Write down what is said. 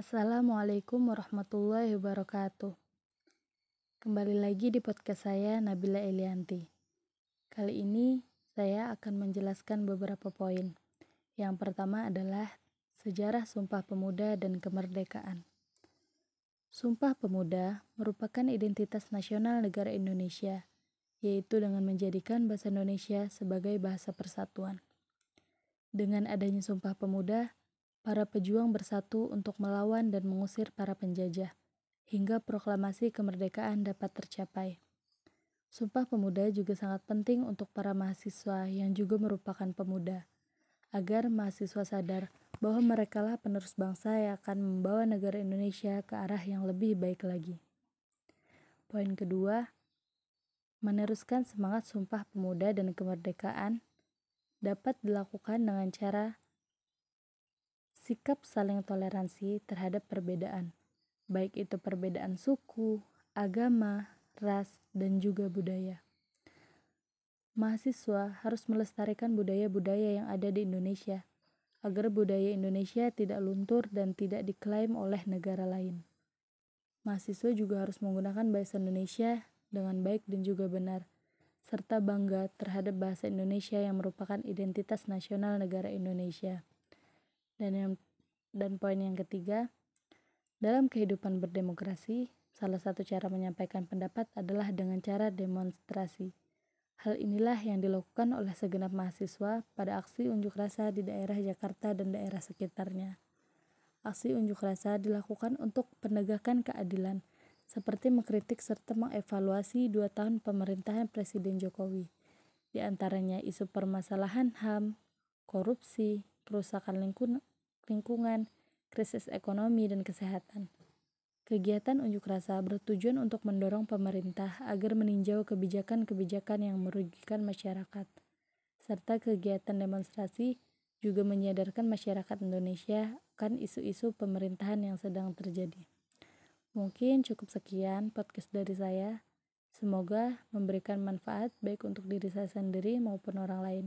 Assalamualaikum warahmatullahi wabarakatuh. Kembali lagi di podcast saya Nabila Elianti. Kali ini saya akan menjelaskan beberapa poin. Yang pertama adalah sejarah Sumpah Pemuda dan kemerdekaan. Sumpah Pemuda merupakan identitas nasional negara Indonesia, yaitu dengan menjadikan bahasa Indonesia sebagai bahasa persatuan. Dengan adanya Sumpah Pemuda, para pejuang bersatu untuk melawan dan mengusir para penjajah, hingga proklamasi kemerdekaan dapat tercapai. Sumpah Pemuda juga sangat penting untuk para mahasiswa yang juga merupakan pemuda, agar mahasiswa sadar bahwa merekalah penerus bangsa yang akan membawa negara Indonesia ke arah yang lebih baik lagi. Poin kedua, meneruskan semangat Sumpah Pemuda dan kemerdekaan dapat dilakukan dengan cara sikap saling toleransi terhadap perbedaan, baik itu perbedaan suku, agama, ras, dan juga budaya. Mahasiswa harus melestarikan budaya-budaya yang ada di Indonesia, agar budaya Indonesia tidak luntur dan tidak diklaim oleh negara lain. Mahasiswa juga harus menggunakan bahasa Indonesia dengan baik dan juga benar, serta bangga terhadap bahasa Indonesia yang merupakan identitas nasional negara Indonesia. Dan yang dan poin yang ketiga, dalam kehidupan berdemokrasi, salah satu cara menyampaikan pendapat adalah dengan cara demonstrasi. Hal inilah yang dilakukan oleh segenap mahasiswa pada aksi unjuk rasa di daerah Jakarta dan daerah sekitarnya. Aksi unjuk rasa dilakukan untuk penegakan keadilan, seperti mengkritik serta mengevaluasi dua tahun pemerintahan Presiden Jokowi, di antaranya isu permasalahan HAM, korupsi, kerusakan lingkungan, lingkungan, krisis ekonomi, dan kesehatan. Kegiatan unjuk rasa bertujuan untuk mendorong pemerintah agar meninjau kebijakan-kebijakan yang merugikan masyarakat, serta kegiatan demonstrasi juga menyadarkan masyarakat Indonesia akan isu-isu pemerintahan yang sedang terjadi. Mungkin cukup sekian podcast dari saya. Semoga memberikan manfaat baik untuk diri saya sendiri maupun orang lain.